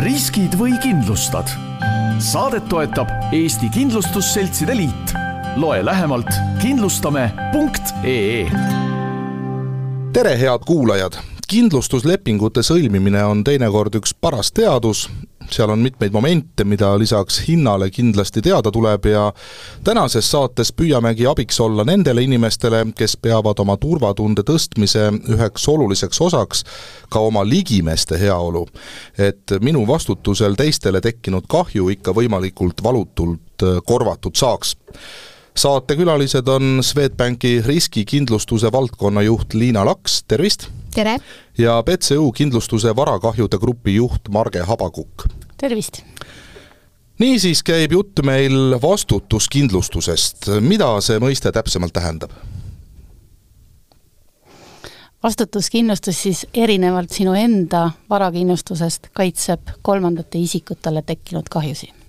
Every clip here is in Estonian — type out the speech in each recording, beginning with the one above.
riskid või kindlustad? saadet toetab Eesti Kindlustusseltside Liit. loe lähemalt kindlustame.ee. tere, head kuulajad! kindlustuslepingute sõlmimine on teinekord üks paras teadus, seal on mitmeid momente, mida lisaks hinnale kindlasti teada tuleb ja tänases saates püüamegi abiks olla nendele inimestele, kes peavad oma turvatunde tõstmise üheks oluliseks osaks ka oma ligimeste heaolu. et minu vastutusel teistele tekkinud kahju ikka võimalikult valutult äh, korvatud saaks saatekülalised on Swedbanki riskikindlustuse valdkonna juht Liina Laks, tervist! Tere! ja BCU kindlustuse varakahjude grupi juht Marge Habakukk. tervist! niisiis käib jutt meil vastutuskindlustusest, mida see mõiste täpsemalt tähendab? vastutuskindlustus siis erinevalt sinu enda varakindlustusest kaitseb kolmandate isikutele tekkinud kahjusid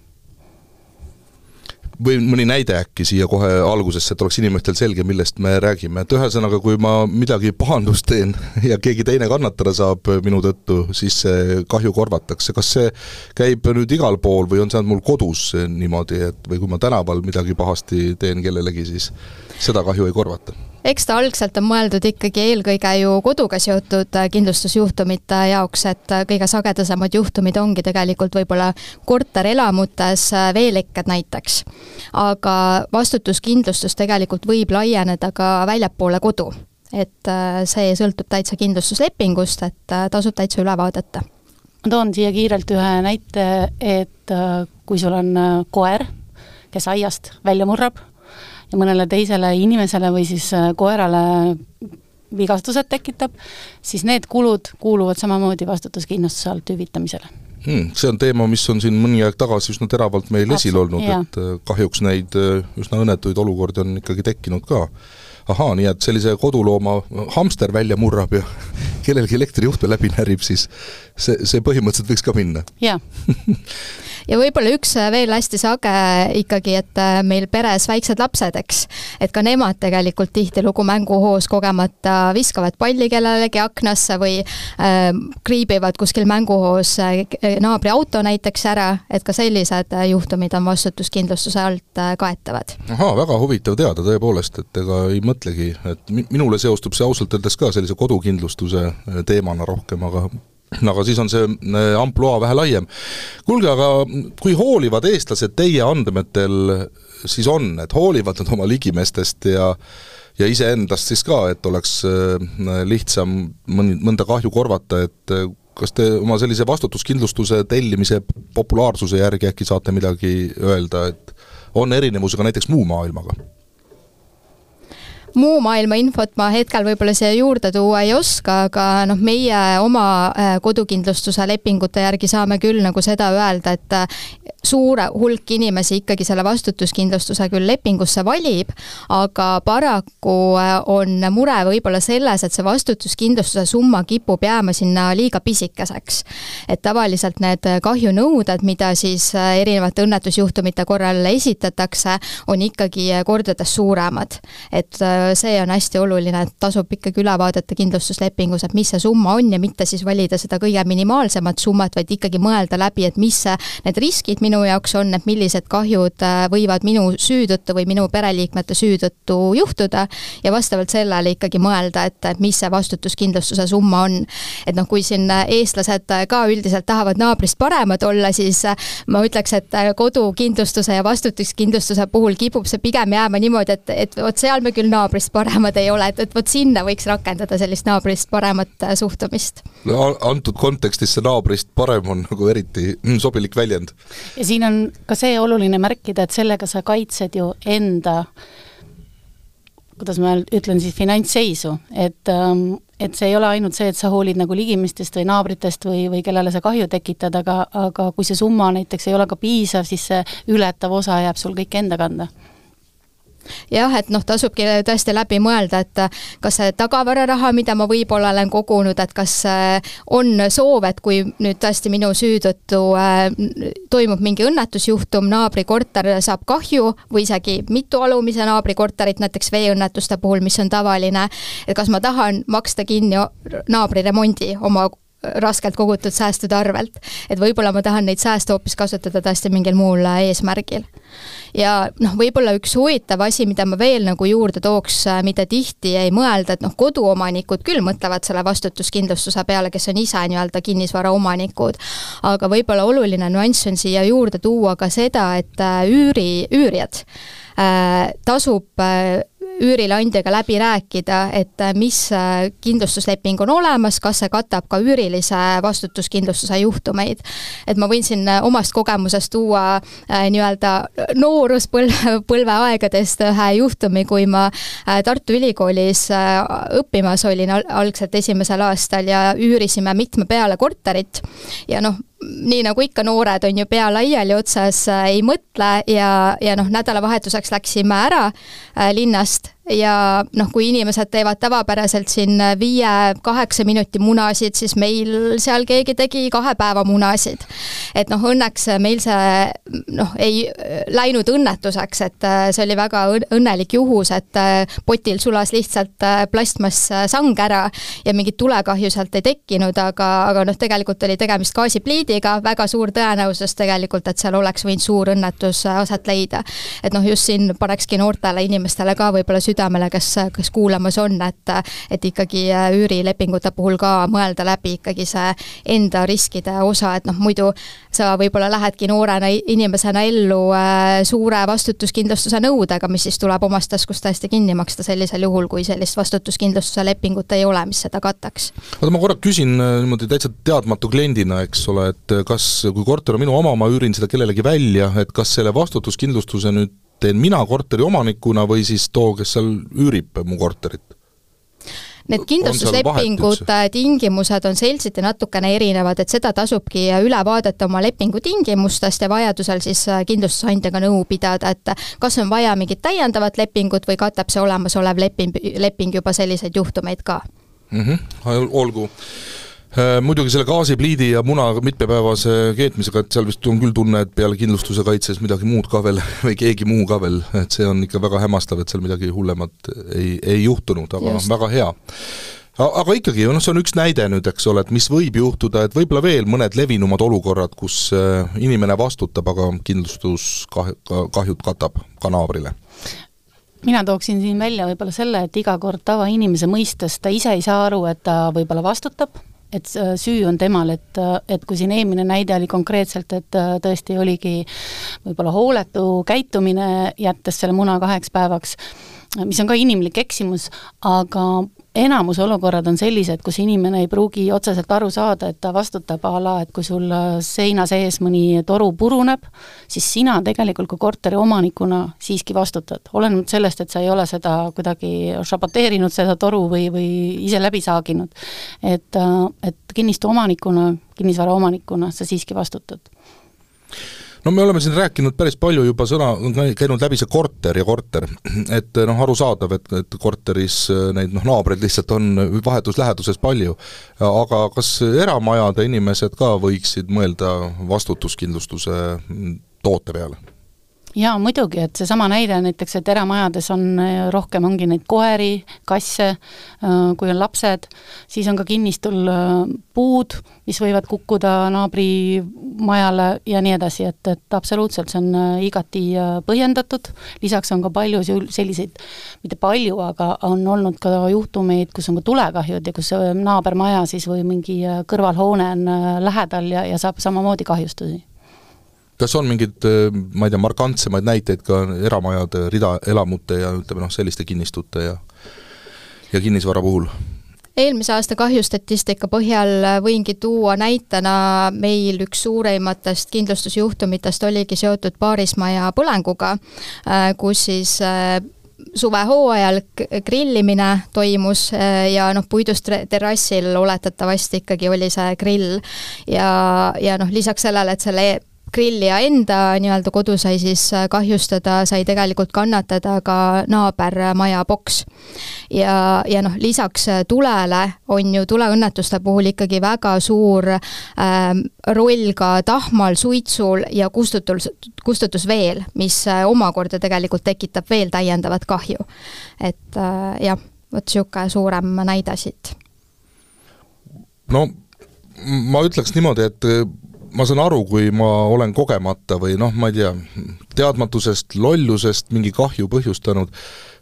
või mõni näide äkki siia kohe algusesse, et oleks inimestel selge, millest me räägime, et ühesõnaga, kui ma midagi pahandust teen ja keegi teine kannatada saab minu tõttu, siis see kahju korvatakse, kas see käib nüüd igal pool või on see ainult mul kodus niimoodi, et või kui ma tänaval midagi pahasti teen kellelegi, siis seda kahju ei korvata? Eks ta algselt on mõeldud ikkagi eelkõige ju koduga seotud äh, kindlustusjuhtumite jaoks, et äh, kõige sagedasemad juhtumid ongi tegelikult võib-olla korterelamutes äh, veelekked näiteks. aga vastutuskindlustus tegelikult võib laieneda ka väljapoole kodu. et see sõltub täitsa kindlustuslepingust, et tasub täitsa üle vaadata. ma toon siia kiirelt ühe näite, et kui sul on koer, kes aiast välja murrab ja mõnele teisele inimesele või siis äh, koerale vigastused tekitab, siis need kulud kuuluvad samamoodi vastutuskindlustuse alt hüvitamisele hmm,. See on teema, mis on siin mõni aeg tagasi üsna teravalt meil esil olnud, et äh, kahjuks neid äh, üsna õnnetuid olukordi on ikkagi tekkinud ka. ahaa, nii et sellise kodulooma hamster välja murrab ja kellelgi elektrijuhtme läbi närib, siis see, see põhimõtteliselt võiks ka minna. jaa ja võib-olla üks äh, veel hästi sage ikkagi, et äh, meil peres väiksed lapsed, eks, et ka nemad tegelikult tihtilugu mänguhoos kogemata viskavad palli kellelegi aknasse või äh, kriibivad kuskil mänguhoos äh, naabri auto näiteks ära, et ka sellised juhtumid on vastutuskindlustuse alt kaetavad. ahaa, väga huvitav teada tõepoolest, et ega ei mõtlegi, et minule seostub see ausalt öeldes ka sellise kodukindlustuse teemana rohkem, aga aga siis on see äh, ampluaa vähe laiem. kuulge, aga kui hoolivad eestlased teie andmetel siis on, et hoolivad nad oma ligimestest ja ja iseendast siis ka, et oleks äh, lihtsam mõni, mõnda kahju korvata, et äh, kas te oma sellise vastutuskindlustuse tellimise populaarsuse järgi äkki saate midagi öelda, et on erinevus ka näiteks muu maailmaga? Muu maailma infot ma hetkel võib-olla siia juurde tuua ei oska, aga noh, meie oma äh, kodukindlustuse lepingute järgi saame küll nagu seda öelda, et äh, suure hulk inimesi ikkagi selle vastutuskindlustuse küll lepingusse valib, aga paraku äh, on mure võib-olla selles, et see vastutuskindlustuse summa kipub jääma sinna liiga pisikeseks. et tavaliselt need kahjunõuded, mida siis erinevate õnnetusjuhtumite korral esitatakse, on ikkagi kordades suuremad. et see on hästi oluline, et tasub ikkagi üle vaadata kindlustuslepingus, et mis see summa on ja mitte siis valida seda kõige minimaalsemat summat, vaid ikkagi mõelda läbi, et mis see, need riskid minu jaoks on, et millised kahjud äh, võivad minu süü tõttu või minu pereliikmete süü tõttu juhtuda ja vastavalt sellele ikkagi mõelda, et, et mis see vastutuskindlustuse summa on. et noh, kui siin eestlased ka üldiselt tahavad naabrist paremad olla, siis äh, ma ütleks, et äh, kodukindlustuse ja vastutuskindlustuse puhul kipub see pigem jääma niimoodi, et, et vot seal me küll naabrist naabrist paremad ei ole, et, et vot sinna võiks rakendada sellist naabrist paremat äh, suhtumist. no antud kontekstis see naabrist parem on nagu eriti mm, sobilik väljend. ja siin on ka see oluline märkida, et sellega sa kaitsed ju enda kuidas ma ütlen siis, finantsseisu, et ähm, et see ei ole ainult see, et sa hoolid nagu ligimistest või naabritest või, või kellele sa kahju tekitad, aga, aga kui see summa näiteks ei ole ka piisav, siis see ületav osa jääb sul kõik enda kanda jah, et noh, tasubki tõesti läbi mõelda, et äh, kas see tagavararaha, mida ma võib-olla olen kogunud, et kas äh, on soov, et kui nüüd tõesti minu süü tõttu äh, toimub mingi õnnetusjuhtum, naabri korter saab kahju või isegi mitu alumise naabri korterit, näiteks veeõnnetuste puhul, mis on tavaline, et kas ma tahan maksta kinni naabri remondi oma raskelt kogutud säästude arvelt. et võib-olla ma tahan neid sääste hoopis kasutada tõesti mingil muul eesmärgil ja noh, võib-olla üks huvitav asi, mida ma veel nagu juurde tooks, äh, mida tihti ei mõelda, et noh, koduomanikud küll mõtlevad selle vastutuskindlustuse peale, kes on ise nii-öelda kinnisvaraomanikud, aga võib-olla oluline nüanss on siia juurde tuua ka seda, et äh, üüri, üürijad äh, tasub üürileandjaga läbi rääkida, et äh, mis äh, kindlustusleping on olemas, kas see katab ka üürilise vastutuskindlustuse juhtumeid. et ma võin siin äh, omast kogemusest tuua nii-öelda nooruspõlve, põlveaegadest ühe juhtumi, kui ma Tartu Ülikoolis õppimas olin al algselt esimesel aastal ja üürisime mitme peale korterit ja noh, nii nagu ikka noored on ju pea laiali otsas, ei mõtle ja, ja noh, nädalavahetuseks läksime ära äh, linnast ja noh, kui inimesed teevad tavapäraselt siin viie-kaheksa minuti munasid, siis meil seal keegi tegi kahe päeva munasid. et noh, õnneks meil see noh, ei läinud õnnetuseks, et äh, see oli väga õnnelik juhus, et äh, potil sulas lihtsalt äh, plastmass-sang ära ja mingit tulekahju sealt ei tekkinud, aga, aga noh, tegelikult oli tegemist gaasipliidiga, väga suur tõenäosus tegelikult, et seal oleks võinud suur õnnetus aset leida. et noh, just siin panekski noortele inimestele ka võib-olla südamele südamele, kes, kes kuulamas on, et et ikkagi äh, üürilepingute puhul ka mõelda läbi ikkagi see enda riskide osa, et noh, muidu sa võib-olla lähedki noorena inimesena ellu äh, suure vastutuskindlustuse nõudega, mis siis tuleb omast taskust täiesti kinni maksta sellisel juhul, kui sellist vastutuskindlustuse lepingut ei ole, mis seda kataks. oota, ma korra küsin äh, niimoodi täitsa teadmatu kliendina, eks ole, et kas, kui korter on minu oma, ma üürin seda kellelegi välja, et kas selle vastutuskindlustuse nüüd teen mina korteriomanikuna või siis too, kes seal üürib mu korterit? Need kindlustuslepingute tingimused on seltsiti natukene erinevad, et seda tasubki üle vaadata oma lepingu tingimustest ja vajadusel siis kindlustusandjaga nõu pidada, et kas on vaja mingit täiendavat lepingut või katab see olemasolev leping, leping juba selliseid juhtumeid ka mm. -hmm. olgu Äh, muidugi selle gaasipliidi ja muna mitmepäevase keetmisega, et seal vist on küll tunne, et peale kindlustuse kaitses midagi muud ka veel või keegi muu ka veel, et see on ikka väga hämmastav, et seal midagi hullemat ei, ei juhtunud, aga Just. väga hea. Aga ikkagi, noh, see on üks näide nüüd, eks ole, et mis võib juhtuda, et võib-olla veel mõned levinumad olukorrad, kus äh, inimene vastutab, aga kindlustus kah-, kahjud katab ka naabrile. Mina tooksin siin välja võib-olla selle, et iga kord tavainimese mõistes ta ise ei saa aru, et ta võib-olla vastutab, et süü on temal, et, et kui siin eelmine näide oli konkreetselt, et äh, tõesti oligi võib-olla hooletu käitumine, jättes selle muna kaheks päevaks, mis on ka inimlik eksimus, aga enamus olukorrad on sellised, kus inimene ei pruugi otseselt aru saada, et ta vastutab a la, et kui sul seina sees mõni toru puruneb, siis sina tegelikult kui korteri omanikuna siiski vastutad, olenemata sellest, et sa ei ole seda kuidagi šaboteerinud, seda toru või, või ise läbi saaginud. et, et kinnistu omanikuna, kinnisvara omanikuna sa siiski vastutad no me oleme siin rääkinud päris palju juba sõna, käinud läbi see korter ja korter, et noh, arusaadav, et, et korteris äh, neid noh, naabreid lihtsalt on vahetus läheduses palju, aga kas eramajade inimesed ka võiksid mõelda vastutuskindlustuse toote peale? Jaa, muidugi, et seesama näide näiteks, et eramajades on äh, rohkem, ongi neid koeri, kasse, äh, kui on lapsed, siis on ka kinnistul äh, puud, mis võivad kukkuda naabri majale ja nii edasi, et, et absoluutselt, see on igati põhjendatud, lisaks on ka palju selliseid, mitte palju, aga on olnud ka juhtumeid, kus on ka tulekahjud ja kus naabermaja siis või mingi kõrvalhoone on lähedal ja, ja saab samamoodi kahjustusi kas on mingeid, äh, ma ei tea, markantsemaid näiteid ka eramajade, ridaelamute ja ütleme noh, selliste kinnistute ja ja kinnisvara puhul? eelmise aasta kahjustatistika põhjal võingi tuua näitena meil üks suureimatest kindlustusjuhtumitest oligi seotud paarismaja põlenguga, äh, kus siis äh, suvehooajal grillimine toimus ja noh, puidust terrassil oletatavasti ikkagi oli see grill ja, ja noh, lisaks sellele, et selle grillija enda nii-öelda kodu sai siis äh, kahjustada, sai tegelikult kannatada ka naabermaja boks. ja, ja noh, lisaks äh, tulele on ju tuleõnnetuste puhul ikkagi väga suur ähm, roll ka tahmal, suitsul ja kustutus, kustutusveel, mis äh, omakorda tegelikult tekitab veel täiendavat kahju. et äh, jah, vot niisugune suurem näide siit. no ma ütleks niimoodi, et äh, ma saan aru, kui ma olen kogemata või noh, ma ei tea, teadmatusest, lollusest mingi kahju põhjustanud,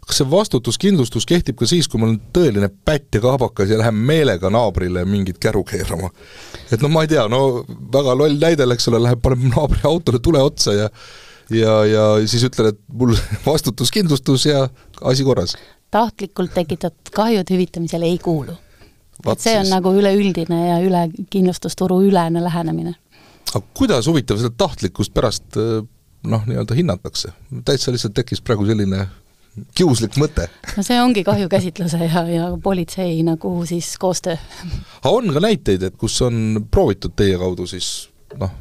kas see vastutuskindlustus kehtib ka siis, kui mul on tõeline pätt ja kaabakas ja lähen meelega naabrile mingit käru keerama? et noh, ma ei tea, no väga loll näide, eks ole, läheb, paneb naabri autole tule otsa ja ja, ja siis ütlen, et mul vastutuskindlustus ja asi korras. tahtlikult tekitatud kahjud hüvitamisele ei kuulu. et see on siis. nagu üleüldine ja üle kindlustusturu ülene lähenemine. Aga kuidas huvitav seda tahtlikkust pärast noh, nii-öelda hinnatakse? täitsa lihtsalt tekkis praegu selline kiuslik mõte. no see ongi kahjukäsitluse ja, ja politsei nagu siis koostöö. aga on ka näiteid, et kus on proovitud teie kaudu siis noh,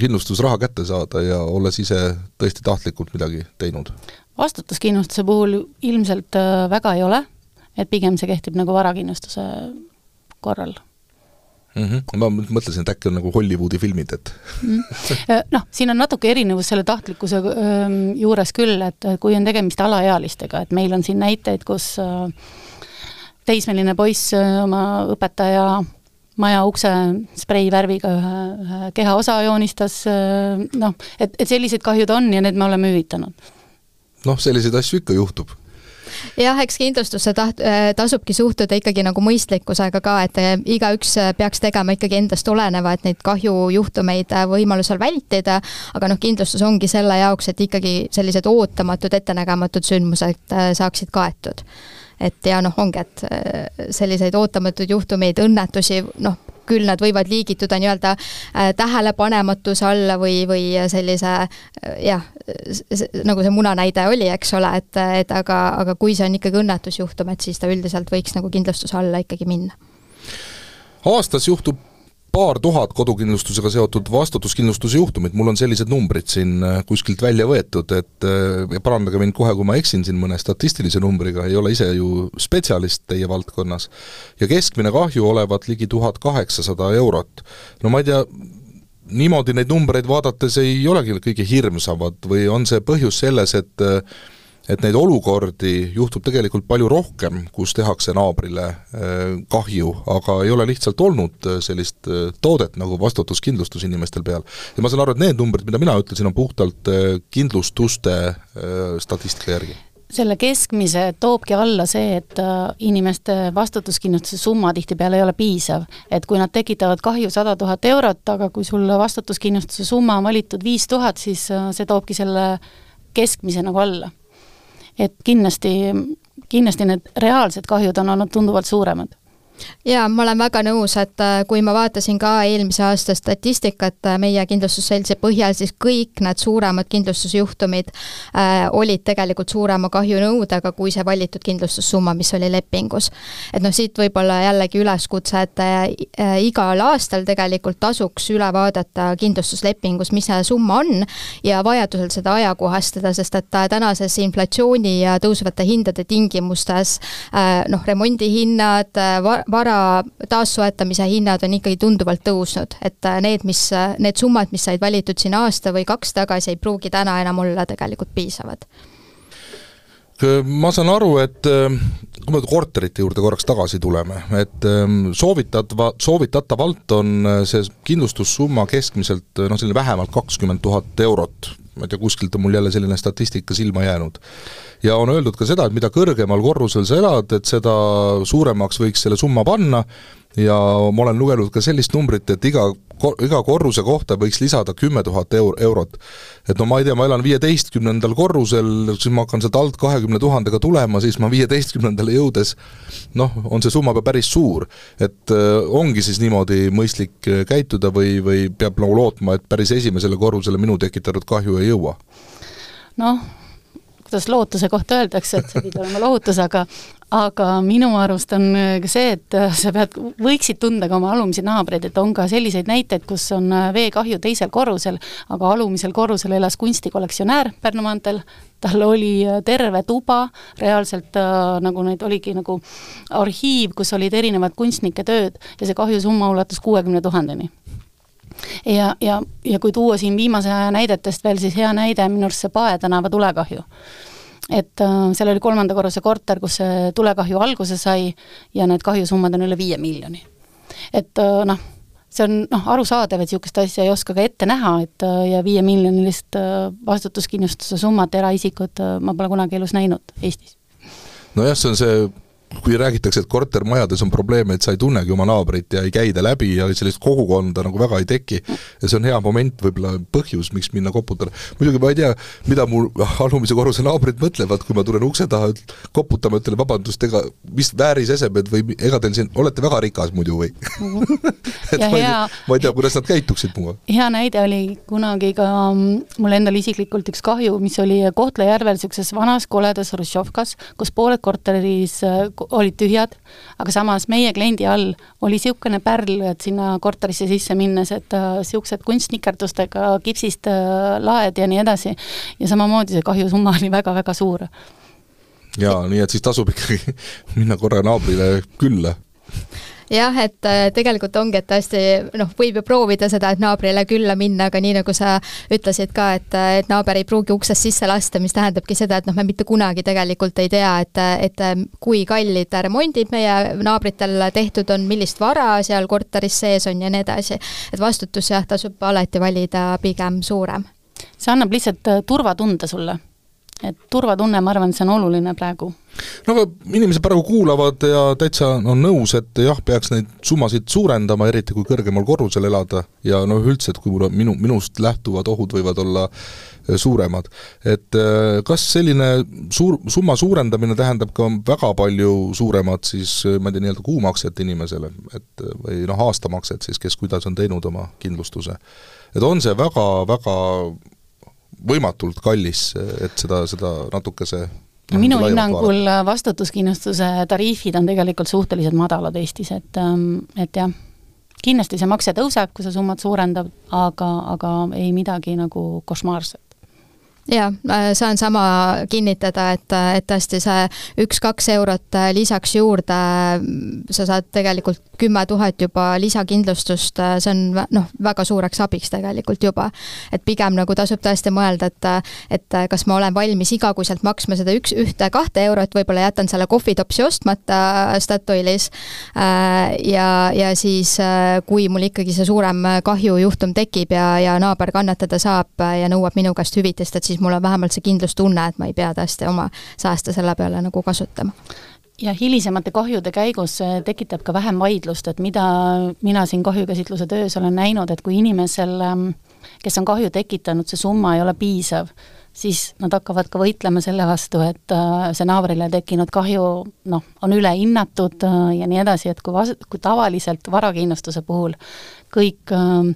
kindlustusraha kätte saada ja olles ise tõesti tahtlikult midagi teinud? vastutuskindlustuse puhul ilmselt äh, väga ei ole, et pigem see kehtib nagu varakindlustuse korral mm. -hmm. ma mõtlesin, et äkki on nagu Hollywoodi filmid, et mm. noh, siin on natuke erinevus selle tahtlikkuse ähm, juures küll, et kui on tegemist alaealistega, et meil on siin näiteid, kus äh, teismeline poiss äh, oma õpetaja maja ukse spreivärviga ühe, ühe kehaosa joonistas, noh, et, et sellised kahjud on ja need me oleme hüvitanud. noh, selliseid asju ikka juhtub jah, eks kindlustusse taht-, tasubki suhtuda ikkagi nagu mõistlikkusega ka, et igaüks peaks tegema ikkagi endast oleneva, et neid kahjujuhtumeid võimalusel vältida, aga noh, kindlustus ongi selle jaoks, et ikkagi sellised ootamatud, ettenägematud sündmused saaksid kaetud. Et ja noh, ongi, et äh, selliseid ootamatuid juhtumeid, õnnetusi, noh, küll nad võivad liigituda nii-öelda äh, tähelepanematuse alla või, või sellise äh, jah, nagu see muna näide oli, eks ole, et, et aga, aga kui see on ikkagi õnnetusjuhtum, et siis ta üldiselt võiks nagu kindlustuse alla ikkagi minna. aastas juhtub paar tuhat kodukindlustusega seotud vastutuskindlustuse juhtumit, mul on sellised numbrid siin äh, kuskilt välja võetud, et äh, parandage mind kohe, kui ma eksin siin mõne statistilise numbriga, ei ole ise ju spetsialist teie valdkonnas, ja keskmine kahju olevat ligi tuhat kaheksasada eurot. no ma ei tea, niimoodi neid numbreid vaadates ei olegi kõige hirmsamad või on see põhjus selles, et äh, et neid olukordi juhtub tegelikult palju rohkem, kus tehakse naabrile äh, kahju, aga ei ole lihtsalt olnud äh, sellist äh, toodet nagu vastutuskindlustus inimestel peal. ja ma saan aru, et need numbrid, mida mina ütlesin, on puhtalt kindlustuste statistika järgi selle keskmise toobki alla see, et inimeste vastutuskindlustuse summa tihtipeale ei ole piisav. et kui nad tekitavad kahju sada tuhat eurot, aga kui sul vastutuskindlustuse summa on valitud viis tuhat, siis see toobki selle keskmise nagu alla et kindlasti, kindlasti need reaalsed kahjud on olnud tunduvalt suuremad jaa, ma olen väga nõus, et äh, kui ma vaatasin ka eelmise aasta statistikat äh, meie kindlustusseltsi põhjal, siis kõik need suuremad kindlustusjuhtumid äh, olid tegelikult suurema kahjunõudega kui see valitud kindlustussumma, mis oli lepingus. et noh, siit võib-olla jällegi üleskutse, et äh, igal aastal tegelikult tasuks üle vaadata kindlustuslepingus, mis see summa on ja vajadusel seda ajakohastada, sest et äh, tänases inflatsiooni ja tõusvate hindade tingimustes äh, noh, remondihinnad, vara taassoetamise hinnad on ikkagi tunduvalt tõusnud, et äh, need, mis, äh, need summad, mis said valitud siin aasta või kaks tagasi, ei pruugi täna enam olla tegelikult piisavad ma saan aru, et äh, kui me korterite juurde korraks tagasi tuleme, et ähm, soovitatava, soovitatavalt on see kindlustussumma keskmiselt noh, selline vähemalt kakskümmend tuhat eurot. Ma ei tea, kuskilt on mul jälle selline statistika silma jäänud. Ja on öeldud ka seda, et mida kõrgemal korrusel sa elad, et seda suuremaks võiks selle summa panna ja ma olen lugenud ka sellist numbrit, et iga, iga korruse kohta võiks lisada kümme tuhat eur-, eurot. et no ma ei tea, ma elan viieteistkümnendal korrusel, siis ma hakkan sealt alt kahekümne tuhandega tulema, siis ma viieteistkümnendale jõudes noh, on see summa päris suur. et äh, ongi siis niimoodi mõistlik äh, käituda või, või peab nagu lootma, et päris esimesele korrusele minu tekitatud kahju ei jõua? noh, kuidas lootuse kohta öeldakse, et see pidi olema lohutus, aga aga minu arust on ka see, et sa pead, võiksid tunda ka oma alumisi naabreid, et on ka selliseid näiteid, kus on veekahju teisel korrusel, aga alumisel korrusel elas kunstikollektsionäär Pärnu maanteel, tal oli terve tuba, reaalselt äh, nagu neid oligi nagu arhiiv, kus olid erinevad kunstnike tööd ja see kahjusumma ulatus kuuekümne tuhandeni ja, ja, ja kui tuua siin viimase aja näidetest veel, siis hea näide minu arust see Pae tänava tulekahju. Et äh, seal oli kolmanda korruse korter, kus see tulekahju alguse sai ja need kahjusummad on üle viie miljoni. et äh, noh, see on noh, arusaadav, et niisugust asja ei oska ka ette näha, et ja viiemiljonilist vastutuskindlustuse summat eraisikud ma pole kunagi elus näinud Eestis. nojah, see on see kui räägitakse, et kortermajades on probleeme, et sa ei tunnegi oma naabrit ja ei käida läbi ja sellist kogukonda nagu väga ei teki, ja see on hea moment, võib-olla põhjus, miks minna koputada. muidugi ma ei tea, mida mu alumise korruse naabrid mõtlevad, kui ma tulen ukse taha koputama, ütlen vabandust, ega mis väärisesemed või ega teil siin, olete väga rikas muidu või et ma, hea, ei, ma ei tea, kuidas nad käituksid minuga. hea näide oli kunagi ka mm, mul endal isiklikult üks kahju, mis oli Kohtla-Järvel niisuguses vanas koledas Hruštšovkas, kus pooled korteris olid tühjad, aga samas meie kliendi all oli niisugune pärl, et sinna korterisse sisse minnes, et niisugused äh, kunstnikerdustega kipsist äh, laed ja nii edasi, ja samamoodi see kahjusumma oli väga-väga suur. jaa, nii et siis tasub ikkagi minna korra naabrile külla jah, et äh, tegelikult ongi, et tõesti noh, võib ju proovida seda, et naabrile külla minna, aga nii nagu sa ütlesid ka, et, äh, et naaber ei pruugi uksest sisse lasta, mis tähendabki seda, et noh, me mitte kunagi tegelikult ei tea, et, et äh, kui kallid remondid meie naabritel tehtud on, millist vara seal korteris sees on ja nii edasi. et vastutus jah, tasub alati valida pigem suurem. see annab lihtsalt turvatunde sulle et turvatunne, ma arvan, see on oluline praegu. no aga inimesed praegu kuulavad ja täitsa on nõus, et jah, peaks neid summasid suurendama, eriti kui kõrgemal korrusel elada ja noh, üldse, et kui mul on minu, minust lähtuvad ohud võivad olla eh, suuremad. et eh, kas selline suur, summa suurendamine tähendab ka väga palju suuremat siis eh, ma ei tea, nii-öelda kuumakset inimesele, et või noh, aastamakset siis, kes kuidas on teinud oma kindlustuse. et on see väga, väga võimatult kallis, et seda, seda natukese no minu hinnangul vastutuskindlustuse tariifid on tegelikult suhteliselt madalad Eestis, et, ähm, et jah, kindlasti see makse tõuseb, kui see summat suurendab, aga, aga ei midagi nagu košmaarset jaa, saan sama kinnitada, et, et tõesti see üks-kaks eurot lisaks juurde, sa saad tegelikult kümme tuhat juba lisakindlustust, see on noh, väga suureks abiks tegelikult juba. et pigem nagu tasub tõesti mõelda, et, et kas ma olen valmis igakuiselt maksma seda üks, ühte-kahte eurot, võib-olla jätan selle kohvitopsi ostmata Statoilis ja, ja siis kui mul ikkagi see suurem kahjujuhtum tekib ja, ja naaber kannatada saab ja nõuab minu käest hüvitist, et siis mul on vähemalt see kindlustunne, et ma ei pea tõesti oma sääste selle peale nagu kasutama. Ja hilisemate kahjude käigus tekitab ka vähem vaidlust, et mida mina siin kahjukäsitluse töös olen näinud, et kui inimesel, ähm, kes on kahju tekitanud, see summa ei ole piisav, siis nad hakkavad ka võitlema selle vastu, et äh, see naabrile tekkinud kahju noh, on ülehinnatud äh, ja nii edasi, et kui vas-, kui tavaliselt varakindlustuse puhul kõik äh,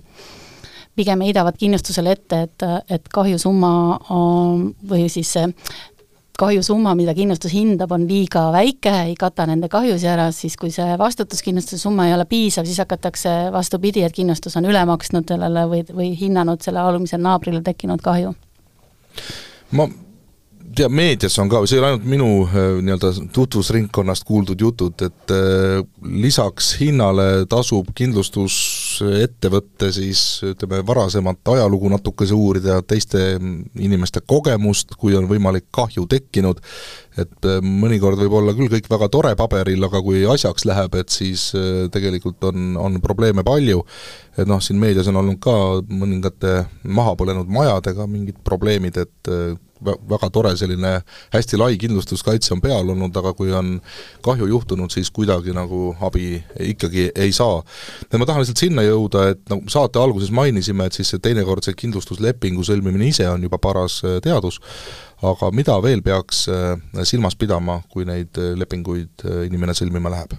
pigem heidavad kindlustusele ette, et, et kahjusumma või siis see kahjusumma, mida kindlustus hindab, on liiga väike, ei kata nende kahjusi ära, siis kui see vastutuskindlustuse summa ei ole piisav, siis hakatakse vastupidi, et kindlustus on üle maksnud sellele või, või hinnanud selle alumisele naabrile tekkinud kahju. ma tea, meedias on ka, see ei ole ainult minu äh, nii-öelda tutvusringkonnast kuuldud jutud, et äh, lisaks hinnale tasub kindlustusettevõtte siis ütleme, varasemat ajalugu natukese uurida, teiste inimeste kogemust, kui on võimalik kahju tekkinud, et äh, mõnikord võib olla küll kõik väga tore paberil, aga kui asjaks läheb, et siis tegelikult on, on probleeme palju, et noh, siin meedias on olnud ka mõningate mahapõlenud majadega mingid probleemid, et väga tore selline hästi lai kindlustuskaitse on peal olnud, aga kui on kahju juhtunud, siis kuidagi nagu abi ikkagi ei saa. ma tahan lihtsalt sinna jõuda, et nagu saate alguses mainisime, et siis see teinekord see kindlustuslepingu sõlmimine ise on juba paras äh, teadus, aga mida veel peaks äh, silmas pidama, kui neid äh, lepinguid inimene sõlmima läheb?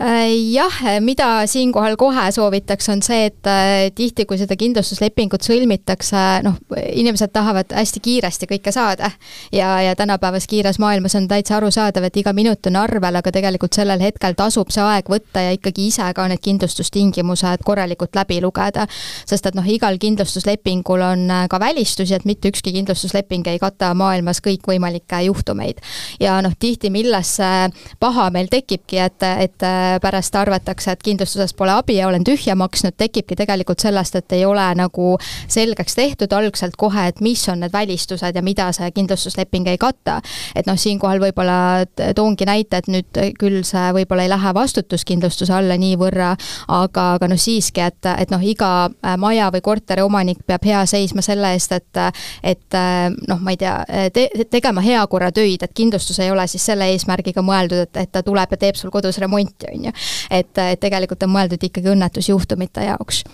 Äh, jah, mida siinkohal kohe soovitaks, on see, et äh, tihti, kui seda kindlustuslepingut sõlmitakse, noh, inimesed tahavad hästi kiiresti kõike saada. ja, ja tänapäevas kiires maailmas on täitsa arusaadav, et iga minut on arvel, aga tegelikult sellel hetkel tasub see aeg võtta ja ikkagi ise ka need kindlustustingimused korralikult läbi lugeda. sest et noh, igal kindlustuslepingul on äh, ka välistusi, et mitte ükski kindlustusleping ei kata maailmas kõikvõimalikke juhtumeid. ja noh, tihti milles see paha meil tekibki, et, et pärast arvatakse, et kindlustusest pole abi ja olen tühja maksnud, tekibki tegelikult sellest, et ei ole nagu selgeks tehtud algselt kohe, et mis on need välistused ja mida see kindlustusleping ei kata. et noh, siinkohal võib-olla toongi näite, et nüüd küll see võib-olla ei lähe vastutuskindlustuse alla niivõrra, aga, aga noh, siiski, et, et noh, iga äh, maja või korteri omanik peab hea seisma selle eest, et et noh, ma ei tea te,, tegema heakorratöid, et kindlustus ei ole siis selle eesmärgiga mõeldud, et, et ta tuleb ja teeb sul kodus remonti, on ju. et, et tegelikult on mõeldud ikkagi õnnetusjuhtumite jaoks.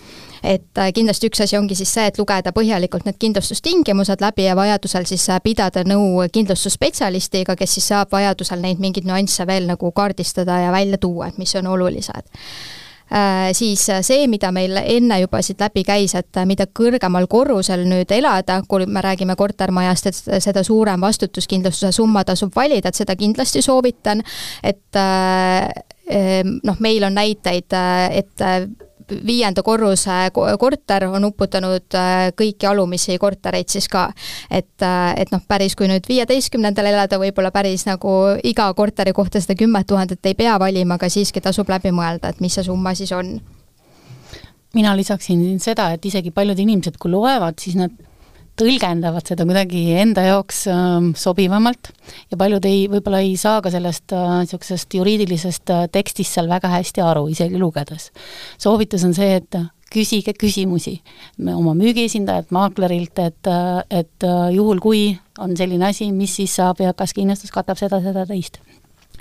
Et kindlasti üks asi ongi siis see, et lugeda põhjalikult need kindlustustingimused läbi ja vajadusel siis pidada nõu kindlustusspetsialistiga, kes siis saab vajadusel neid mingeid nüansse veel nagu kaardistada ja välja tuua, et mis on olulised. Äh, siis äh, see, mida meil enne juba siit läbi käis, et äh, mida kõrgemal korrusel nüüd elada, kui me räägime kortermajast, et seda suurem vastutuskindlustuse summa tasub valida, et seda kindlasti soovitan, et noh, meil on näiteid, et viienda korruse korter on uputanud äh, kõiki alumisi kortereid siis ka. et, äh, et noh, päris kui nüüd viieteistkümnendal elada, võib-olla päris nagu iga korteri kohta seda kümmet tuhandet ei pea valima, aga siiski tasub läbi mõelda, et mis see summa siis on mina lisaksin seda, et isegi paljud inimesed, kui loevad, siis nad tõlgendavad seda kuidagi enda jaoks äh, sobivamalt. Ja paljud ei, võib-olla ei saa ka sellest niisugusest äh, juriidilisest äh, tekstist seal väga hästi aru, isegi lugedes. soovitus on see, et küsige küsimusi oma müügiesindajalt, maaklerilt, et, äh, et äh, juhul, kui on selline asi, mis siis saab ja kas kindlustus katab seda, seda, teist.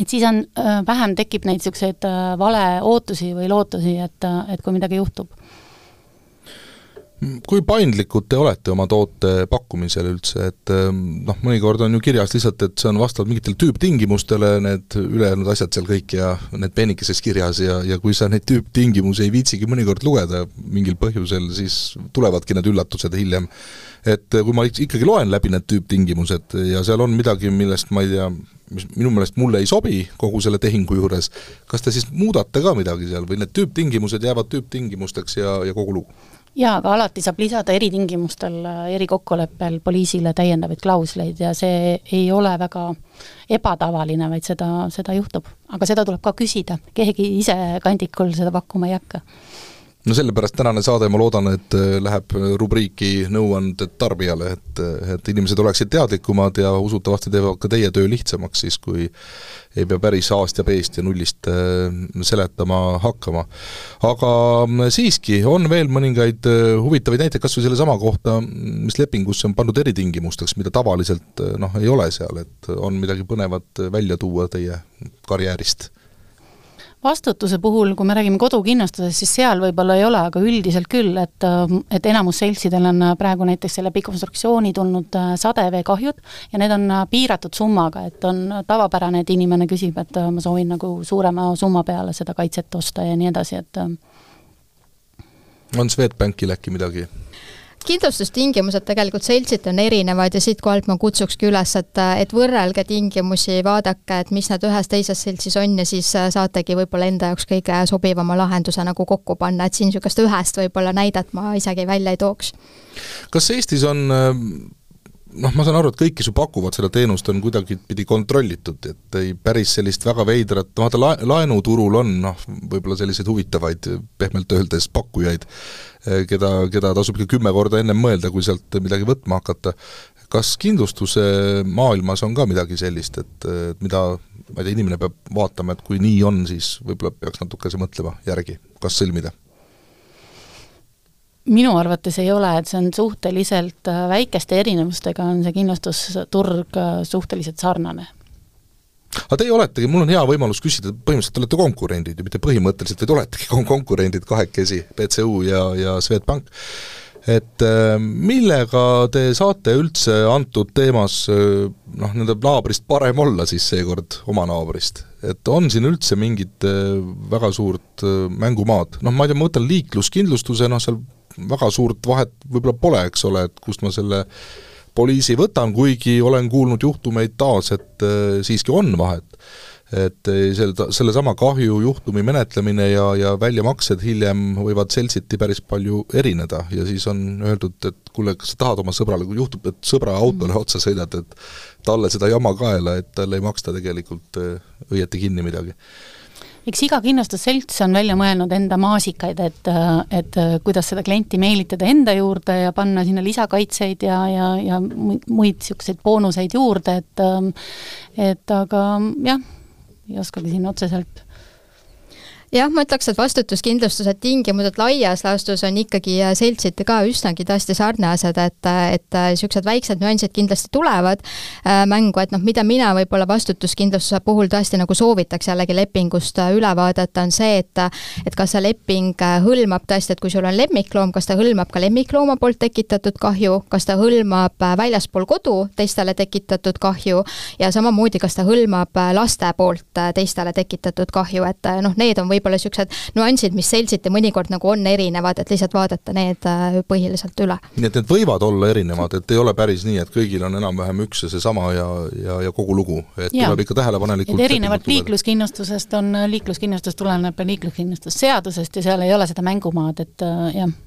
Et siis on, äh, vähem tekib neid niisuguseid valeootusi või lootusi, et, et kui midagi juhtub kui paindlikud te olete oma toote pakkumisel üldse, et ähm, noh, mõnikord on ju kirjas lihtsalt, et see on vastavalt mingitele tüüptingimustele, need ülejäänud asjad seal kõik ja need peenikeses kirjas ja, ja kui sa neid tüüptingimusi ei viitsigi mõnikord lugeda mingil põhjusel, siis tulevadki need üllatused hiljem. et kui ma ikkagi loen läbi need tüüptingimused ja seal on midagi, millest ma ei tea, mis minu meelest mulle ei sobi kogu selle tehingu juures, kas te siis muudate ka midagi seal või need tüüptingimused jäävad tüüptingimusteks ja, ja kogu lugu? Jaa, aga alati saab lisada eritingimustel, erikokkuleppel poliisile täiendavaid klausleid ja see ei ole väga ebatavaline, vaid seda, seda juhtub. aga seda tuleb ka küsida, keegi ise kandikul seda pakkuma ei hakka no sellepärast tänane saade, ma loodan, et äh, läheb rubriiki nõuanded tarbijale, et, et inimesed oleksid teadlikumad ja usutavasti teevad ka teie töö lihtsamaks siis, kui ei pea päris A-st ja B-st ja nullist äh, seletama hakkama. aga mm, siiski, on veel mõningaid äh, huvitavaid näiteid kas või sellesama kohta, mis lepingusse on pandud eritingimusteks, mida tavaliselt noh, ei ole seal, et on midagi põnevat välja tuua teie karjäärist vastutuse puhul, kui me räägime kodukindlustusest, siis seal võib-olla ei ole, aga üldiselt küll, et et enamus seltsidel on praegu näiteks selle konstruktsiooni tulnud äh, sadeveekahjud ja need on äh, piiratud summaga, et on tavapärane, et inimene küsib, et äh, ma soovin nagu suurema summa peale seda kaitset osta ja nii edasi, et on Swedbankil äkki midagi kindlustustingimused tegelikult seltsiti on erinevad ja siitkohalt ma kutsukski üles, et, et võrrelge tingimusi, vaadake, et mis need ühes teises seltsis on ja siis äh, saategi võib-olla enda jaoks kõige sobivama lahenduse nagu kokku panna, et siin niisugust ühest võib-olla näidet ma isegi välja ei tooks. kas Eestis on äh, noh, ma saan aru, et kõik, kes ju pakuvad seda teenust, on kuidagipidi kontrollitud, et ei päris sellist väga veidrat, vaata lae-, laenuturul on noh, võib-olla selliseid huvitavaid, pehmelt öeldes, pakkujaid, eh, keda, keda tasub ikka kümme korda ennem mõelda, kui sealt midagi võtma hakata. kas kindlustuse maailmas on ka midagi sellist, et, et mida ma ei tea, inimene peab vaatama, et kui nii on, siis võib-olla peaks natukese mõtlema järgi, kas sõlmida? Minu arvates ei ole, et see on suhteliselt äh, väikeste erinevustega, on see kindlustusturg äh, suhteliselt sarnane. aga teie oletegi, mul on hea võimalus küsida, põhimõtteliselt te olete konkurendid ja mitte põhimõtteliselt, vaid oletegi konkurendid kahekesi, BCU ja, ja Swedbank, et äh, millega te saate üldse antud teemas noh, nende naabrist parem olla siis seekord, oma naabrist? et on siin üldse mingit väga suurt mängumaad, noh ma ei tea, ma võtan liikluskindlustuse, noh seal väga suurt vahet võib-olla pole, eks ole, et kust ma selle poliisi võtan, kuigi olen kuulnud juhtumeid taas, et äh, siiski on vahet. et äh, selle, sellesama kahjujuhtumi menetlemine ja, ja väljamaksed hiljem võivad seltsiti päris palju erineda ja siis on öeldud, et kuule, kas sa tahad oma sõbrale, kui juhtub, et sõbra autole otsa sõidad, et talle seda jama kaela, et talle ei maksta tegelikult äh, õieti kinni midagi eks iga kindlustusselts on välja mõelnud enda maasikaid, et, et kuidas seda klienti meelitada enda juurde ja panna sinna lisakaitseid ja, ja, ja muid niisuguseid boonuseid juurde, et et aga jah, ei oskagi siin otseselt jah, ma ütleks, et vastutuskindlustuse tingimused laias laastus on ikkagi äh, seltsiti ka üsnagi tõesti sarnased, et, et niisugused äh, väiksed nüansid kindlasti tulevad äh, mängu, et noh, mida mina võib-olla vastutuskindlustuse puhul tõesti nagu soovitaks jällegi lepingust üle vaadata, on see, et et kas see leping hõlmab tõesti, et kui sul on lemmikloom, kas ta hõlmab ka lemmiklooma poolt tekitatud kahju, kas ta hõlmab väljaspool kodu teistele tekitatud kahju ja samamoodi, kas ta hõlmab laste poolt teistele tekitatud kahju, et noh, need on võib võib-olla niisugused nüansid, mis seltsiti mõnikord nagu on erinevad, et lihtsalt vaadata need äh, põhiliselt üle. nii et need võivad olla erinevad, et ei ole päris nii, et kõigil on enam-vähem üks ja seesama ja, ja, ja kogu lugu, et ja. tuleb ikka tähelepanelikult et erinevalt liikluskindlustusest on, äh, liikluskindlustus tuleneb liikluskindlustusseadusest ja seal ei ole seda mängumaad, et äh, jah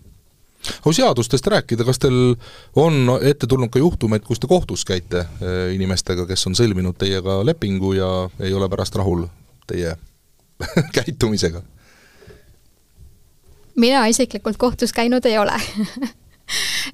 kui seadustest rääkida, kas teil on ette tulnud ka juhtumeid, kus te kohtus käite inimestega, kes on sõlminud teiega lepingu ja ei ole pärast rahul teie käitumisega? mina isiklikult kohtus käinud ei ole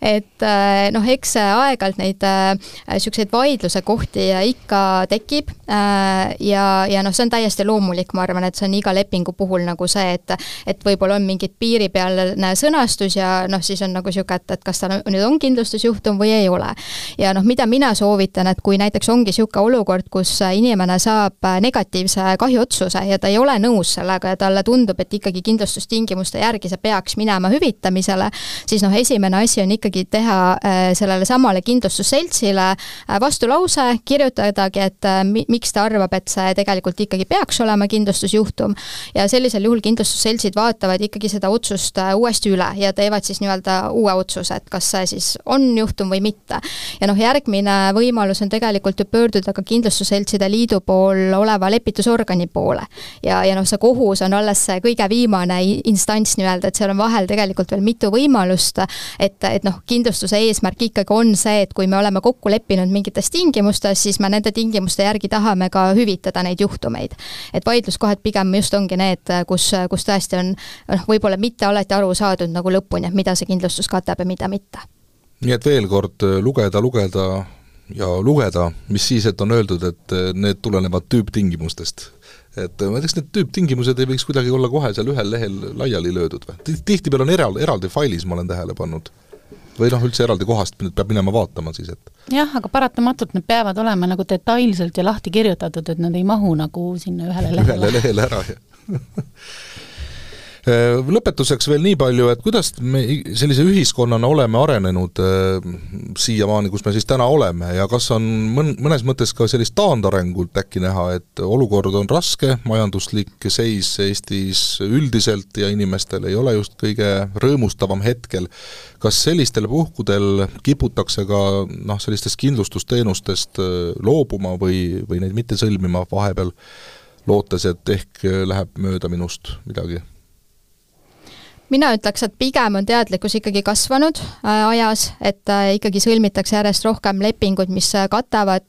et äh, noh, eks aeg-ajalt neid niisuguseid äh, vaidluse kohti ikka tekib äh, ja, ja noh, see on täiesti loomulik, ma arvan, et see on iga lepingu puhul nagu see, et et võib-olla on mingid piiripealne sõnastus ja noh, siis on nagu niisugune, et, et kas ta nüüd on kindlustusjuhtum või ei ole. ja noh, mida mina soovitan, et kui näiteks ongi niisugune olukord, kus inimene saab negatiivse kahjuotsuse ja ta ei ole nõus sellega ja talle tundub, et ikkagi kindlustustingimuste järgi see peaks minema hüvitamisele, siis noh, esimene asi on ikkagi teha äh, sellele samale kindlustusseltsile äh, vastulause, kirjutadagi, et äh, mi-, miks ta arvab, et see tegelikult ikkagi peaks olema kindlustusjuhtum ja sellisel juhul kindlustusseltsid vaatavad ikkagi seda otsust uuesti üle ja teevad siis nii-öelda uue otsuse, et kas see siis on juhtum või mitte. ja noh, järgmine võimalus on tegelikult ju pöörduda ka kindlustusseltside liidu pool oleva lepitusorgani poole. ja, ja noh, see kohus on alles see kõige viimane instants nii-öelda, et seal on vahel tegelikult veel mitu võimalust, et et, et noh, kindlustuse eesmärk ikkagi on see, et kui me oleme kokku leppinud mingites tingimustes, siis me nende tingimuste järgi tahame ka hüvitada neid juhtumeid. et vaidluskohad pigem just ongi need, kus, kus tõesti on noh, võib-olla mitte alati aru saadud nagu lõpuni, et mida see kindlustus katab ja mida mitte. nii et veel kord lugeda, lugeda ja lugeda, mis siis, et on öeldud, et need tulenevad tüüptingimustest et ma ütleks, need tüüptingimused ei võiks kuidagi olla kohe seal ühel lehel laiali löödud või? tihtipeale on eraldi, eraldi failis, ma olen tähele pannud või noh, üldse eraldi kohast peab minema vaatama siis, et jah, aga paratamatult need peavad olema nagu detailselt ja lahti kirjutatud, et nad ei mahu nagu sinna ühele lehele. ühele lehele ära, jah lõpetuseks veel nii palju, et kuidas me sellise ühiskonnana oleme arenenud äh, siiamaani, kus me siis täna oleme ja kas on mõn-, mõnes mõttes ka sellist taandarengut äkki näha, et olukord on raske, majanduslik seis Eestis üldiselt ja inimestel ei ole just kõige rõõmustavam hetkel, kas sellistel puhkudel kiputakse ka noh, sellistest kindlustusteenustest äh, loobuma või, või neid mitte sõlmima vahepeal, lootes, et ehk läheb mööda minust midagi? Mina ütleks, et pigem on teadlikkus ikkagi kasvanud äh, ajas, et äh, ikkagi sõlmitakse järjest rohkem lepinguid, mis äh, katavad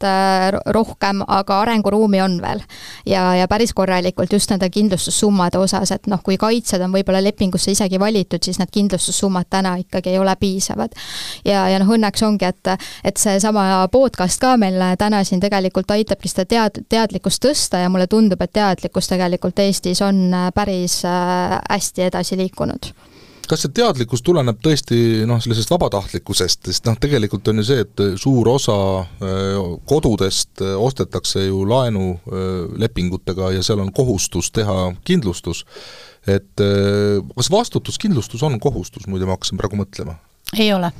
rohkem, aga arenguruumi on veel. ja, ja päris korralikult just nende kindlustussummade osas, et noh, kui kaitsed on võib-olla lepingusse isegi valitud, siis need kindlustussummad täna ikkagi ei ole piisavad. ja, ja noh, õnneks ongi, et, et seesama podcast ka meil täna siin tegelikult aitabki seda tead-, teadlikkust tõsta ja mulle tundub, et teadlikkus tegelikult Eestis on päris hästi edasi liikunud kas see teadlikkus tuleneb tõesti noh, sellisest vabatahtlikkusest, sest noh, tegelikult on ju see, et suur osa äh, kodudest äh, ostetakse ju laenulepingutega ja seal on kohustus teha kindlustus. et äh, kas vastutuskindlustus on kohustus, muide ma hakkasin praegu mõtlema? ei ole.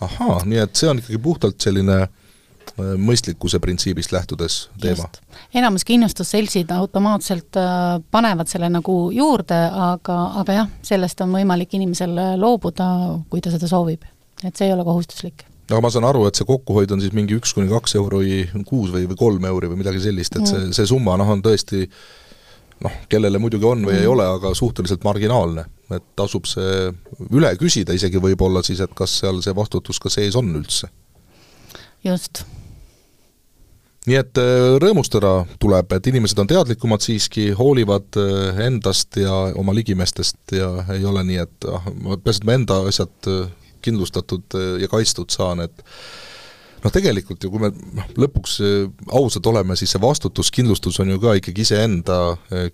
ahaa, nii et see on ikkagi puhtalt selline Äh, mõistlikkuse printsiibist lähtudes teema. enamus kindlustusseltsid automaatselt äh, panevad selle nagu juurde, aga, aga jah, sellest on võimalik inimesel äh, loobuda, kui ta seda soovib. et see ei ole kohustuslik aga ma saan aru, et see kokkuhoid on siis mingi üks kuni kaks euri kuus või, või kolm euri või midagi sellist, et see, mm. see summa noh, on tõesti noh, kellele muidugi on või mm. ei ole, aga suhteliselt marginaalne. et tasub see üle küsida isegi võib-olla siis, et kas seal see vastutus ka sees on üldse. just nii et äh, rõõmustada tuleb, et inimesed on teadlikumad siiski, hoolivad äh, endast ja oma ligimestest ja ei ole nii, et ah, peaasi, et ma enda asjad äh, kindlustatud ja kaitstud saan, et noh, tegelikult ju kui me noh, lõpuks ausad oleme, siis see vastutuskindlustus on ju ka ikkagi iseenda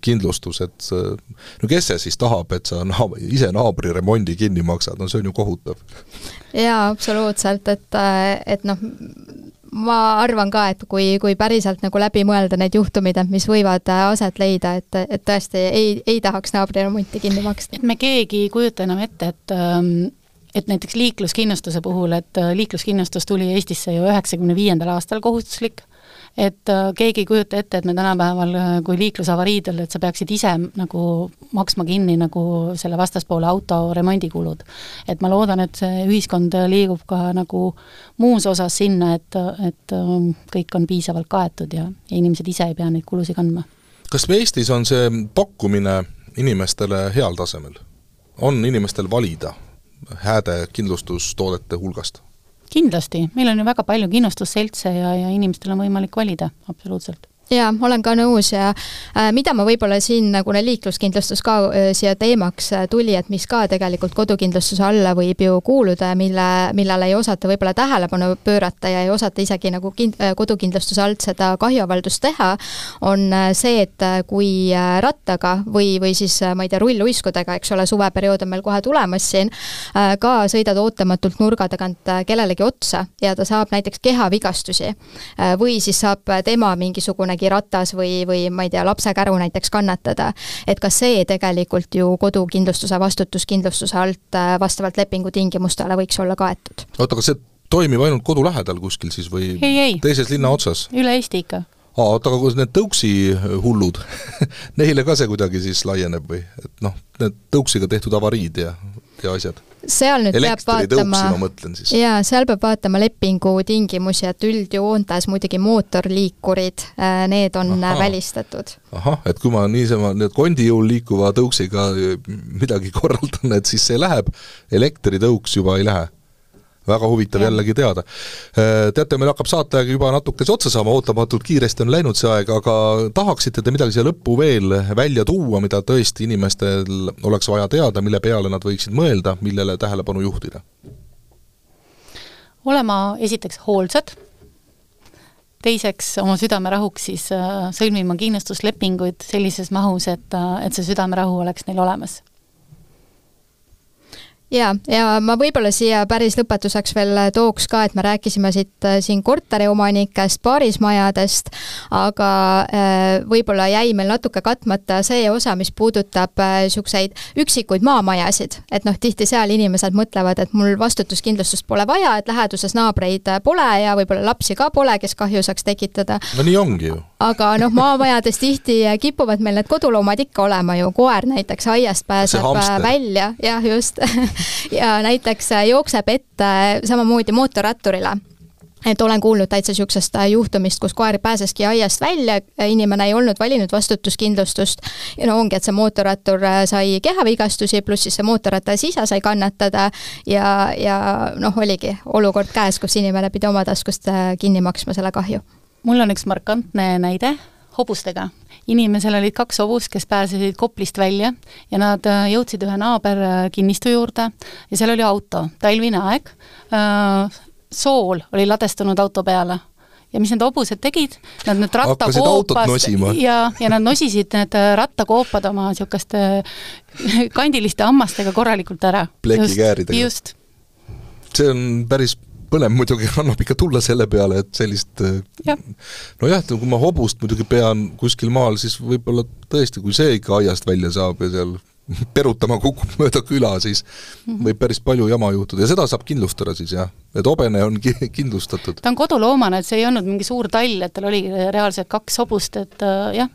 kindlustus, et no kes see siis tahab, et sa naab-, ise naabri remondi kinni maksad, no see on ju kohutav. jaa, absoluutselt, et, et noh, ma arvan ka, et kui, kui päriselt nagu läbi mõelda need juhtumid, et mis võivad äh, aset leida, et, et tõesti ei, ei tahaks naabriremonti kinni maksta. et me keegi ei kujuta enam ette, et ähm, et näiteks liikluskindlustuse puhul, et äh, liikluskindlustus tuli Eestisse ju üheksakümne viiendal aastal kohustuslik et äh, keegi ei kujuta ette, et me tänapäeval, äh, kui liiklusavariidel, et sa peaksid ise nagu maksma kinni nagu selle vastaspoole auto remondikulud. et ma loodan, et see ühiskond liigub ka nagu muus osas sinna, et, et ähm, kõik on piisavalt kaetud ja, ja inimesed ise ei pea neid kulusid kandma. kas Eestis on see pakkumine inimestele heal tasemel? on inimestel valida hääde kindlustustoodete hulgast? Kindlasti, meil on ju väga palju kindlustusseltse ja, ja inimestel on võimalik valida, absoluutselt jaa, olen ka nõus ja äh, mida ma võib-olla siin nagu liikluskindlustus ka äh, siia teemaks äh, tuli, et mis ka tegelikult kodukindlustuse alla võib ju kuuluda ja mille, millele ei osata võib-olla tähelepanu pöörata ja ei osata isegi nagu kind-, äh, kodukindlustuse alt seda kahjuavaldust teha, on äh, see, et äh, kui rattaga või, või siis ma ei tea, rulluiskudega, eks ole, suveperiood on meil kohe tulemas siin, ka sõidad ootamatult nurga tagant kellelegi otsa ja ta saab näiteks kehavigastusi või siis saab tema mingisugune mõnegi ratas või, või ma ei tea, lapsekäru näiteks kannatada. et ka see tegelikult ju kodukindlustuse vastutuskindlustuse alt äh, vastavalt lepingu tingimustele võiks olla kaetud. oota, aga see toimib ainult kodu lähedal kuskil siis või ei, ei. teises linna otsas? üle Eesti ikka aa, oota, aga kas need tõuksi hullud neile ka see kuidagi siis laieneb või, et noh, need tõuksiga tehtud avariid ja, ja asjad? Seal nüüd peab vaatama, jaa, seal peab vaatama lepingu tingimusi, et üldjoontes muidugi mootorliikurid, äh, need on Aha. välistatud. ahah, et kui ma niisama nüüd kondijõul liikuva tõuksiga midagi korraldan, et siis see läheb, elektritõuks juba ei lähe väga huvitav ja. jällegi teada. Äh, teate, meil hakkab saateaeg juba natukese otsa saama, ootamatult kiiresti on läinud see aeg, aga tahaksite te midagi siia lõppu veel välja tuua, mida tõesti inimestel oleks vaja teada, mille peale nad võiksid mõelda, millele tähelepanu juhtida? olema esiteks hoolsad, teiseks oma südamerahuks siis äh, sõlmima kindlustuslepinguid sellises mahus, et, äh, et see südamerahu oleks neil olemas ja, ja ma võib-olla siia päris lõpetuseks veel tooks ka, et me rääkisime siit äh, siin korteriomanikest, paarismajadest, aga äh, võib-olla jäi meil natuke katmata see osa, mis puudutab niisuguseid äh, üksikuid maamajasid. et noh, tihti seal inimesed mõtlevad, et mul vastutuskindlustust pole vaja, et läheduses naabreid pole ja võib-olla lapsi ka pole, kes kahju saaks tekitada. no nii ongi ju. Aga noh, maamajades tihti kipuvad meil need koduloomad ikka olema ju, koer näiteks aiast pääseb välja, jah, just. Ja näiteks jookseb ette samamoodi mootorratturile. Et olen kuulnud täitsa niisugusest juhtumist, kus koer pääseski aiast välja, inimene ei olnud valinud vastutuskindlustust. Ja no ongi, et see mootorrattur sai kehavigastusi, pluss siis see mootorratas ise sai kannatada. Ja, ja noh, oligi olukord käes, kus inimene pidi oma taskust kinni maksma selle kahju. Mul on üks markantne näide hobustega inimesel olid kaks hobust, kes pääsesid Koplist välja ja nad äh, jõudsid ühe naaberkinnistu juurde ja seal oli auto, talvine aeg, äh, sool oli ladestunud auto peale ja mis need hobused tegid, nad need rattakoopast ja, ja nad nosisid need äh, rattakoopad oma niisuguste kandiliste hammastega korralikult ära. plekikääridega. just. see on päris põnev muidugi, annab ikka tulla selle peale, et sellist ja. nojah, kui ma hobust muidugi pean kuskil maal, siis võib-olla tõesti, kui see ikka aiast välja saab ja seal perutama kukub mööda küla, siis -hmm. võib päris palju jama juhtuda ja seda saab kindlustada siis jah, et hobene on ki-, kindlustatud. ta on koduloomane, et see ei olnud mingi suur tall, et tal oligi reaalselt kaks hobust, et äh, jah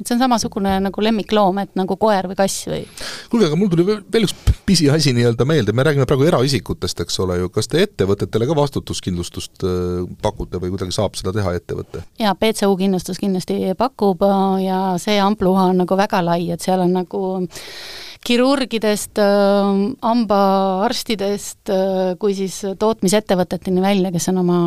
et see on samasugune nagu lemmikloom, et nagu koer või kass või? kuulge, aga mul tuli veel, üks pisiasi nii-öelda meelde, me räägime praegu eraisikutest, eks ole ju, kas te ettevõtetele ka vastutuskindlustust äh, pakute või kuidagi saab seda teha ettevõte? jaa, BCU kindlustus kindlasti pakub äh, ja see ampluha on nagu väga lai, et seal on nagu kirurgidest, äh, hambaarstidest kui siis tootmisettevõteteni välja, kes on oma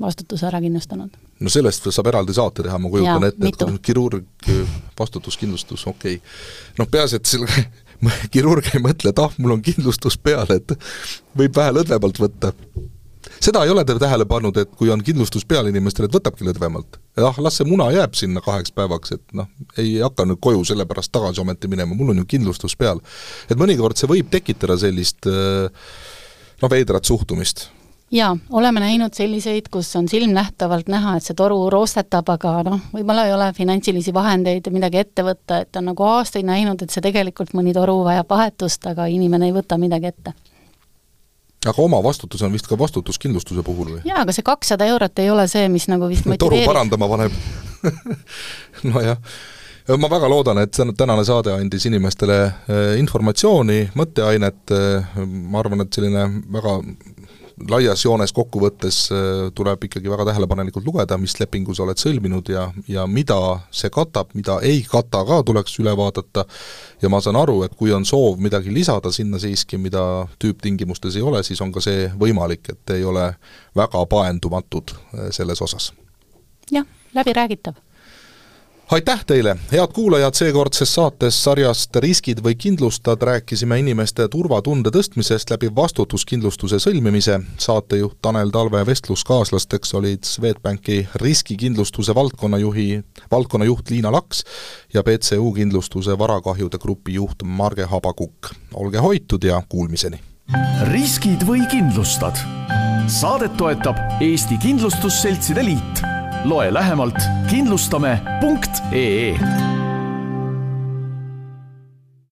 vastutuse ära kindlustanud no sellest saab eraldi saate teha, ma kujutan Jaa, ette, et kirurg, vastutuskindlustus, okei okay.. noh, peaasi, et selle kirurg ei mõtle, et ah, mul on kindlustus peal, et võib vähe lõdvemalt võtta. seda ei ole te tähele pannud, et kui on kindlustus peal inimestel, et võtabki lõdvemalt. ah, las see muna jääb sinna kaheks päevaks, et noh, ei hakka nüüd koju selle pärast tagasi ometi minema, mul on ju kindlustus peal. et mõnikord see võib tekitada sellist noh, veidrat suhtumist jaa, oleme näinud selliseid, kus on silmnähtavalt näha, et see toru roostetab, aga noh, võib-olla ei ole finantsilisi vahendeid ja midagi ette võtta, et on nagu aastaid näinud, et see tegelikult mõni toru vajab vahetust, aga inimene ei võta midagi ette. aga oma vastutus on vist ka vastutuskindlustuse puhul või? jaa, aga see kakssada eurot ei ole see, mis nagu vist motiveerib toru parandama paneb nojah ma väga loodan, et tänane saade andis inimestele eh, informatsiooni, mõtteainet, eh, ma arvan, et selline väga laias joones kokkuvõttes äh, tuleb ikkagi väga tähelepanelikult lugeda, mis lepingu sa oled sõlminud ja, ja mida see katab, mida ei kata ka, tuleks üle vaadata, ja ma saan aru, et kui on soov midagi lisada sinna siiski, mida tüüptingimustes ei ole, siis on ka see võimalik, et ei ole väga paendumatud äh, selles osas. jah, läbiräägitav aitäh teile, head kuulajad, seekordses saates sarjast Riskid või kindlustad rääkisime inimeste turvatunde tõstmisest läbi vastutuskindlustuse sõlmimise. saatejuht Tanel Talve vestluskaaslasteks olid Swedbanki riskikindlustuse valdkonnajuhi, valdkonnajuht Liina Laks ja BCU kindlustuse varakahjude grupi juht Marge Habakukk. olge hoitud ja kuulmiseni! riskid või kindlustad? saadet toetab Eesti Kindlustusseltside Liit loe lähemalt kindlustame.ee